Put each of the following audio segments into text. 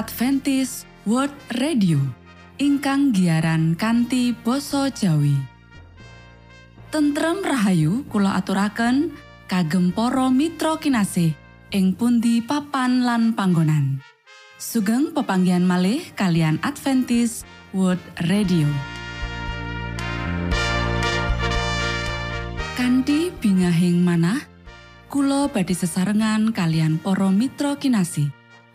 Adventist World Radio ingkang giaran kanthi basa Jawi. Tentrem Rahayu kula aturaken kagem para mitra kinasih ing pundi papan lan panggonan. Sugeng pepanggian malih kalian Adventist World Radio. Kanti bingahing manah Kulo badhe sesarengan kalian para mitra kinasih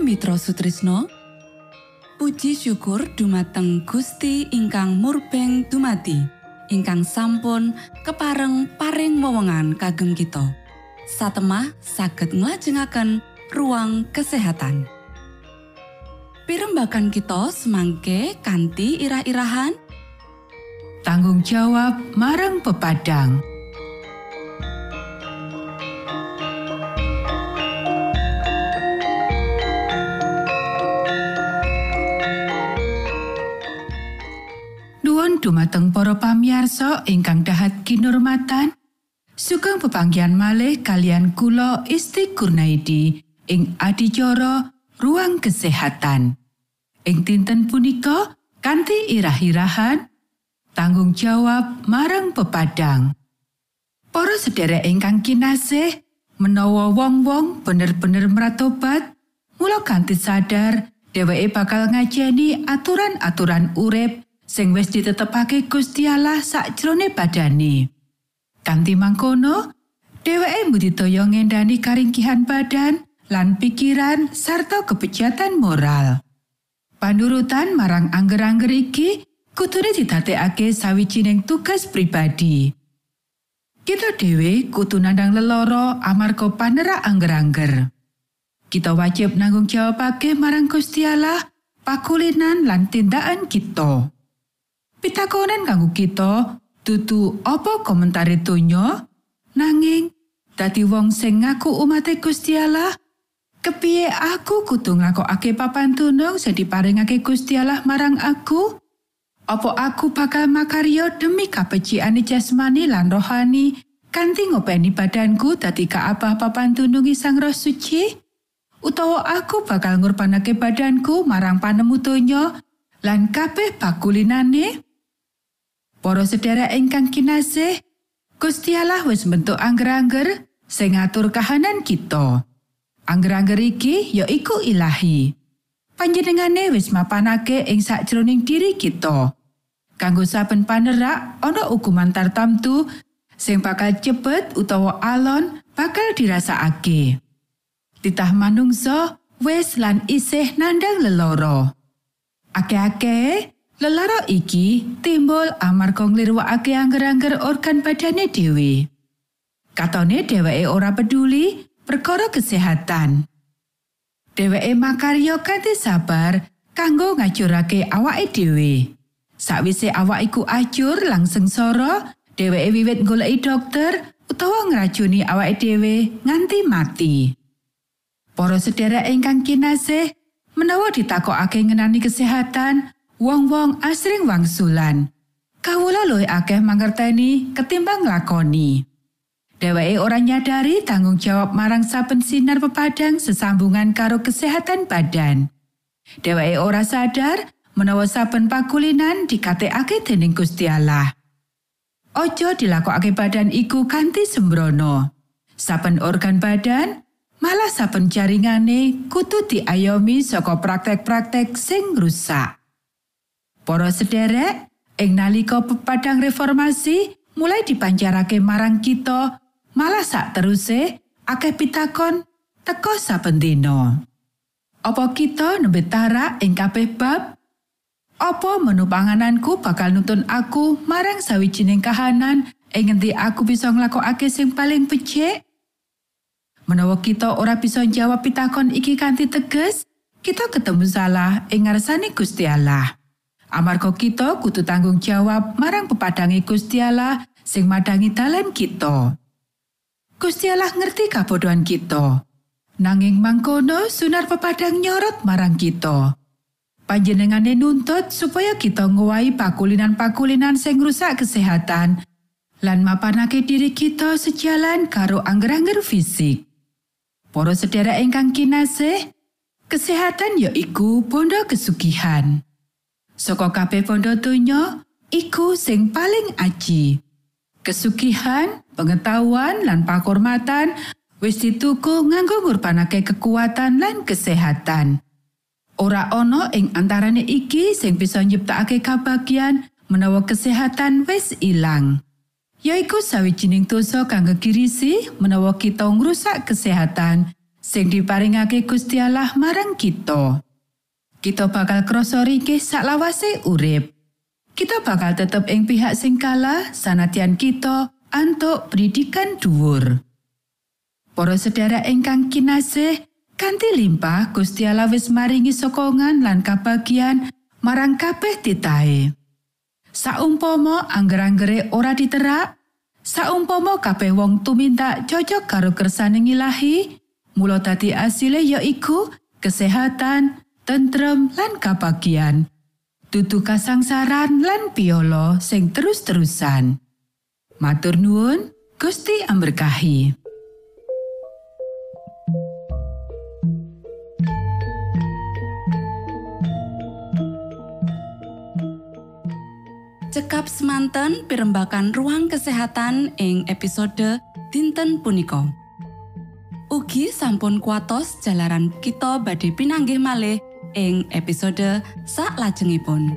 Mitra Sutrisno. Puji syukur dumateng Gusti ingkang murbeng dumati ingkang sampun kepareng paring wewenngan kagem kita. Satemah saged nglajengaken ruang kesehatan. Pirembakan kita semangke kanthi irah-irahan. Tanggung jawab marang pepadang dumateng para pamiarsa ingkang dahat kinurmatan. Sugeng pepanggian malih kalian kula Isti Kurnaidi ing adicara ruang kesehatan. Ing dinten punika kanthi irah-irahan tanggung jawab marang pepadang. Para sedherek ingkang kinasih, menawa wong-wong bener-bener meratobat, mula kanthi sadar dheweke bakal ngajeni aturan-aturan urip sing wis ditetepake Gusti Allah sakjroning badane. Kanthi mangkono, dheweke mbudidaya ngendani karingkihan badan lan pikiran sarta kebejatan moral. Panurutan marang angger-angger iki kudune didadekake sawijining tugas pribadi. Kita dhewe kudu nandang leloro amarga panerak angger-angger. Kita wajib nanggung jawabake marang Gusti Allah pakulinan lan tindakan kita. Pitakonan kanggo kita dudu apa komentare donya? Nanging dadi wong sing ngaku umat Gusti Allah kepiye aku kudu nglakokake papan tunung sing diparingake Gusti Allah marang aku? Apa aku bakal makarya demi kapeciane jasmani lan rohani kanthi ngopeni badanku dadi kaabah papan tunung sang roh suci? Utawa aku bakal ngurbanake badanku marang panemu donya lan kabeh bakulinane Para sedherek ingkang kinasih, Gusti Allah wis bentuk angger-angger sing ngatur kahanan kita. Angger-angger iki ya iku ilahi. Panjenengane wis mapanake ing sakjroning diri kita. Kanggo saben panerak ana hukuman tartamtu sing bakal cepet utawa alon bakal dirasakake. Titah manungsa wis lan isih nandang leloro. Ake-ake Lelara iki timbul amarga nglirwakake angger-angger organ badane dhewe. Katone dheweke ora peduli perkara kesehatan. Dheweke makarya kanthi sabar kanggo ngajurake awake dhewe. Sawise awak iku ajur langsung soro, dheweke wiwit goleki dokter utawa ngracuni awake dhewe nganti mati. Para sedherek ingkang kinasih, menawa ditakokake ngenani kesehatan, wong-wong asring wangsulan. Kawula luwih akeh mangerteni ketimbang lakoni. Dheweke ora nyadari tanggung jawab marang saben sinar pepadang sesambungan karo kesehatan badan. Dheweke ora sadar menawa saben pakulinan dikatekake dening Gusti Allah. Ojo dilakokake badan iku kanthi sembrono. Saben organ badan, malah saben jaringane kudu diayomi saka praktek-praktek sing rusak. Para sederek, ing nalika pepadang reformasi mulai dipancarake marang kita malah sak teruse akeh pitakon teko saben dina. Apa kita nembe tarak ing kabeh bab? Apa menu pangananku bakal nuntun aku marang sawijining kahanan ing ngendi aku bisa nglakokake sing paling becik? Menawa kita ora bisa jawab pitakon iki kanthi teges, kita ketemu salah ing ngarsane Gusti Allah. Amarga kita kudu tanggung jawab marang pepadange Gusti Allah sing madangi dalan kita. Gusti Allah ngerti kabodohan kita. Nanging mangkono sunar pepadang nyorot marang kita. Panjenengane nuntut supaya kita ngowahi pakulinan-pakulinan sing rusak kesehatan lan mapanake diri kita sejalan karo angger-angger fisik. Para sedherek ingkang kinasih, kesehatan ya iku bondo kesugihan. Saka kabeh bondo donya, iku sing paling aji. Kesugihan, pengetahuan lan pakurmatan wis dituku nganggo ngurbanake kekuatan lan kesehatan. Ora ana ing antarane iki sing bisa nyiptakake kabagian menawa kesehatan wis ilang. Yaiku sawijining dosa kanggo kirisi menawa kita ngrusak kesehatan sing diparingake Gusti Allah marang kita. Kita bakal krasa ringkih saklawase urip. Kita bakal tetep ing pihak sing kalah sanadyan kita antuk pendidikan dhuwur. Para sedherek ingkang kinasih, kanthi limpah Gusti Allah wis maringi sokongan lan kabagian marang kabeh titahe. Saumpama angger-anggere ora diterak, saumpama kabeh wong tuminta cocok karo kersaning ilahi, mula dadi asile ya iku kesehatan, tentrem lan kabagian. Dudu kasangsaran lan piolo sing terus-terusan. Matur nuwun, Gusti amberkahi. Cekap semanten pimbakan ruang kesehatan ing episode dinten punika. Ugi sampun kuatos jalaran kita badhe pinanggih malih ing episode sak lajengipun.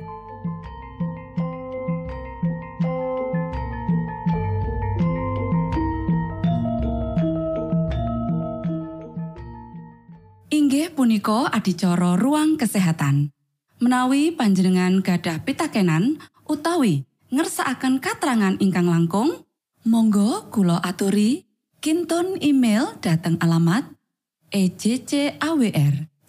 Inggih punika adicara ruang kesehatan. Menawi panjenengan gadah pitakenan utawi ngersakaken katrangan ingkang langkung, monggo kulo aturi kinton email dateng alamat ejcawr@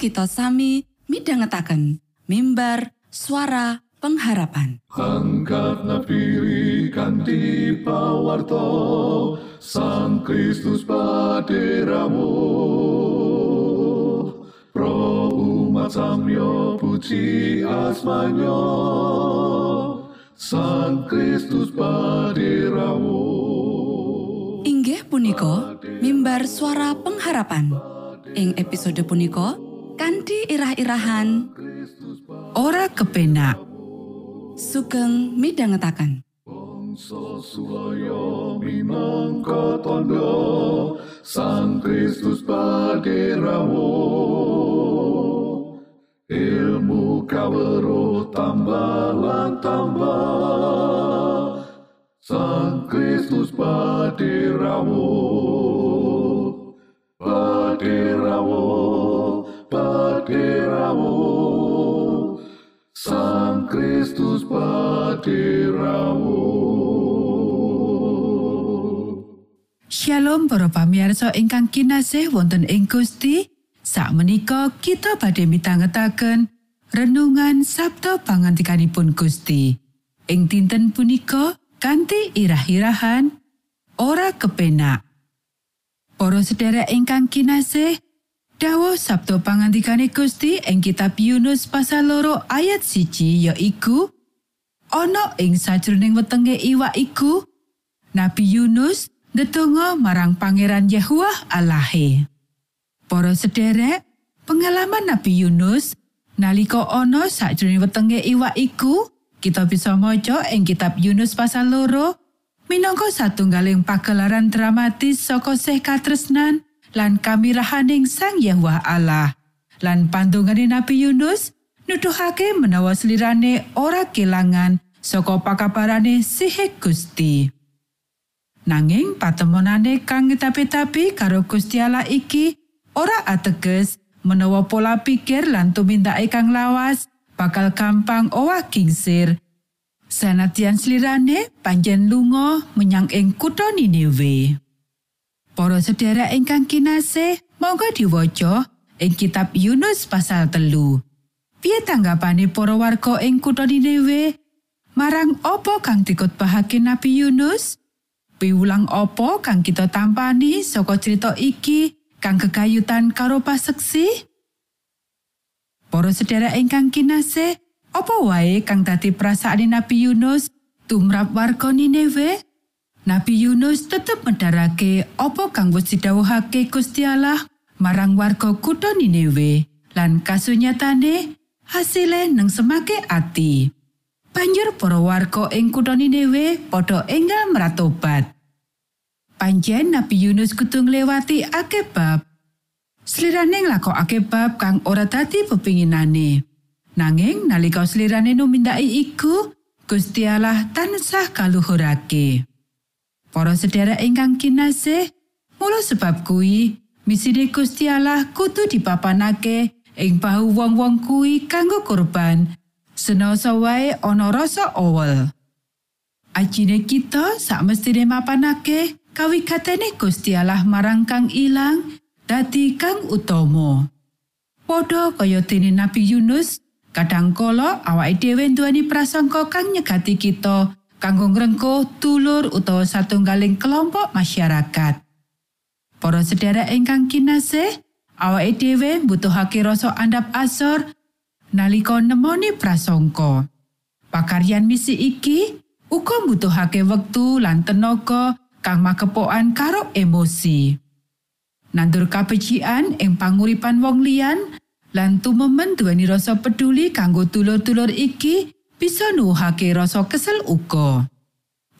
kita sami midhangetaken mimbar suara pengharapan. Angkat kanti pawarto Sang Kristus paderamu Pro umat samyo puji asmanyo Sang Kristus paderamu Inggih punika mimbar suara pengharapan. Ing episode punika kanthi irah-irahan. Ora kepenak sugeng Sulaya minangka tondo Sang Kristus paderamu Ilmu kawero tambah tambah. Sang Kristus paderamu Paderamu Paderamu Sang Kristus paderamu Shalom para pamirsa ingkang kinasih wonten ing Gusti. Sakmenika kita badhe mitangetaken renungan Sabtu pangantikanipun Gusti. Ing dinten punika kanthi irah-irahan ora kepenak. Para sedherek ingkang kinasih, Dawuh Sabtu pangandikane Gusti ing kitab Yunus pasal loro ayat siji ya iku ana ing sajroning wetenge iwak iku Nabi Yunus ndedonga marang Pangeran Yahuwah Allahe. Para sederek, pengalaman Nabi Yunus nalika ana sajroning wetenge iwak iku, kita bisa maca ing kitab Yunus pasal loro minangka satunggaling pagelaran dramatis saka sih katresnan lan kamirahaning Sang Yahweh Allah. Lan pandungane Nabi Yunus nuduhake menawa slirane ora kelangan saka pakabarane sihe Gusti. Nanging patemonane kang tapi-tapi karo Gusti Allah iki ora ateges menawa pola pikir lan tumindake kang lawas bakal gampang owah kingsir. Sanadyan slirane panjen lunga menyang ing kutha Niniwe. Para sedherek ingkang kinasih, monggo diwaca ing kitab Yunus pasal telu. Piye tanggapane para warga ing kutha Niniwe marang apa kang dikutbahake Nabi Yunus? Piwulang apa kang kita tampani saka cerita iki kang kekayutan karo paseksi? Para sedherek ingkang kinasih, apa wae kang dadi perasaan Nabi Yunus tumrap warga Niniwe? Nabi Yunus tetep medharake apa kang wis didhawuhake Gusti Allah marang warga kutha Niniwe lan kasunyatane hasile nang semake ati. Banjur para warga ing kutha Niniwe padha enggal meratobat. Panjen Nabi Yunus kudu nglewati akeh bab. Slirane nglakokake bab kang ora dadi pepinginane. Nanging nalika slirane numindaki iku, Gusti Allah tansah kaluhurake. Para sedherek ingkang kinasih, mula sebab kuwi misine Gusti Allah kudu dipapanake ing bahu wong-wong kuwi kanggo kurban. Senasa wae ana rasa owel. Ajine kita sak mestine mapanake kawigatene Gusti Allah marang kang ilang dadi kang utama. Padha kaya dene Nabi Yunus, kadang kala awake dhewe nduweni prasangka kang nyegati kita kanggo ngrengkuh dulur utawa satunggaling kelompok masyarakat. Para sedherek ingkang kinasih, awake dhewe mbutuhake rasa andap asor nalika nemoni prasangka. Pakaryan misi iki uga mbutuhake wektu lan tenaga kang makepokan karo emosi. Nandur kabecikan ing panguripan wong liyan lan tumemen duweni rasa peduli kanggo dulur-dulur iki bisa nuhake rasa kesel uga.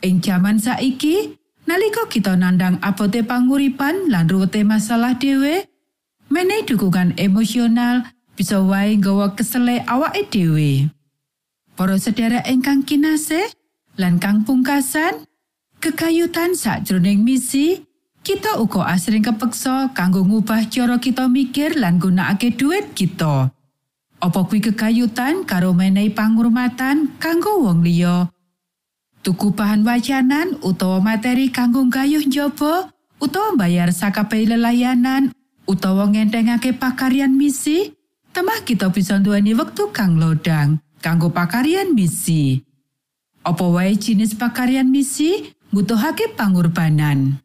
Ing jaman saiki, nalika kita nandang abote panguripan lan ruwete masalah dhewe, menehi dukungan emosional bisa wae nggawa kesele awake dhewe. Para sedherek ingkang kinasih lan kang pungkasan, kekayutan sakjroning misi, kita uga asring kepeksa kanggo ngubah cara kita mikir lan gunakake duit kita. Apa kuwi kekayutan karo menehi pangurmatan kanggo wong liya? Tuku bahan wajanan utawa materi kanggo gayuh njaba utawa bayar sakabeh lelayanan utawa ngentengake pakaryan misi? Temah kita bisa nduweni wektu kang lodang kanggo pakaryan misi. Apa wae jenis pakaryan misi butuhake pangorbanan.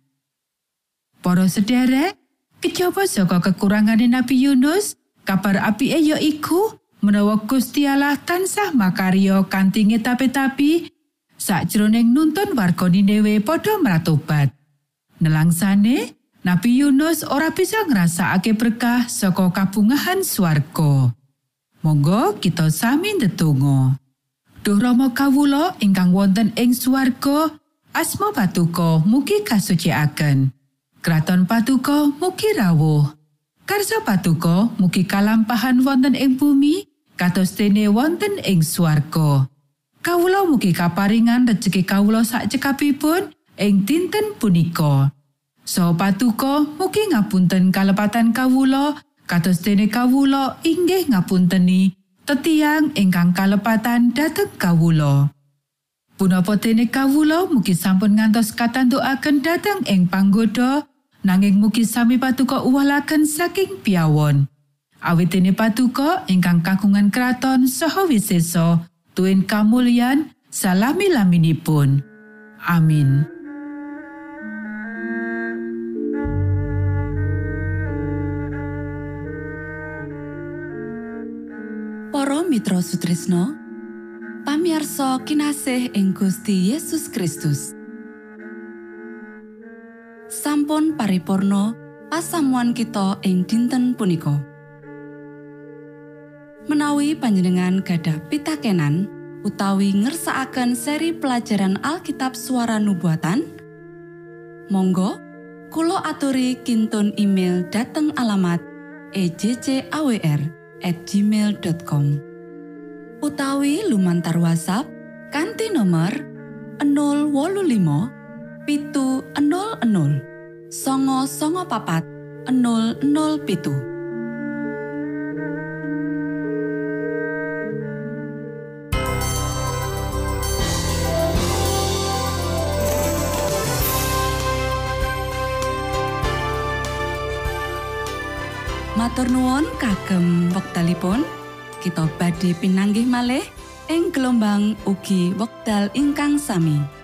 Para sederek, kejaba saka kekurangane Nabi Yunus, Kabar apike ya iku menawa Gusti Allah tansah makarya kanthi ngetapi-tapi sakjroning nuntun warga Niniwe padha meratobat. Nelangsane, Nabi Yunus ora bisa ngrasakake berkah saka kabungahan swarga. Monggo kita sami ndedonga. Duh Rama kawula ingkang wonten ing swarga, asma patuko mugi kasucikaken. Kraton patuko mugi rawuh. Karsa patuko mugi kalampahan wonten ing bumi kados dene wonten ing swarga. Kawula mugi kaparingan rejeki kawula sak cekapipun ing dinten punika. So patuko mugi ngapunten kalepatan kawula kados dene kawula inggih ngapunteni tetiang ingkang kalepatan dhateng kawula. Punapa dene kawula mugi sampun ngantos katantukaken dhateng ing panggoda, nanging mugi sami patuko uwalaken saking piawon. Awit dene patuko ingkang kakungan kraton saha wiseso, tuen kamulyan salami laminipun. Amin. Para Mitra Sutrisno, pamiarsa kinasih ing Gusti Yesus Kristus. Sampun paripurno pasamuan kita ing dinten punika. Menawi panjenengan gadah pitakenan utawi ngersakaken seri pelajaran Alkitab suara nubuatan Monggo Kulo aturi kintun email dateng alamat ejcawr gmail.com utawi lumantar WhatsApp kanti nomor 025 pitu 00 songo songo papat 00 pitu. Matur nuwun kagem wektalipun kita badhe pinanggih malih ing gelombang ugi wekdal ingkang sami.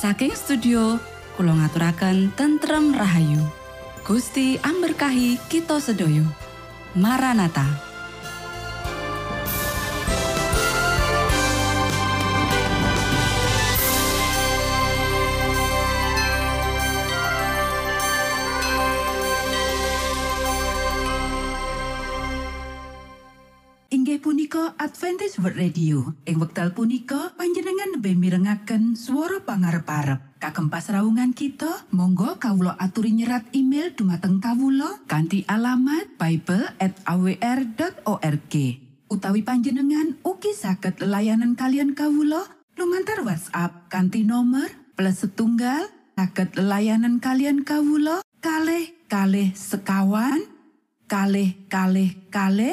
Saking studio kula ngaturaken tentrem rahayu. Gusti amberkahi kita sedaya. Maranata. Inggih Adventist Radio. Ing wekdal punika lebih mirengaken suara pangarep-arep. Kagem pasraungan kita, monggo kawulo aturi nyerat email dumateng kawulo kanti alamat bible@awr.org. Utawi panjenengan ugi saged layanan kalian kawulo lumantar WhatsApp kanti nomor plus setunggal saged layanan kalian kawulo kalih kalih sekawan kalih kalih kalih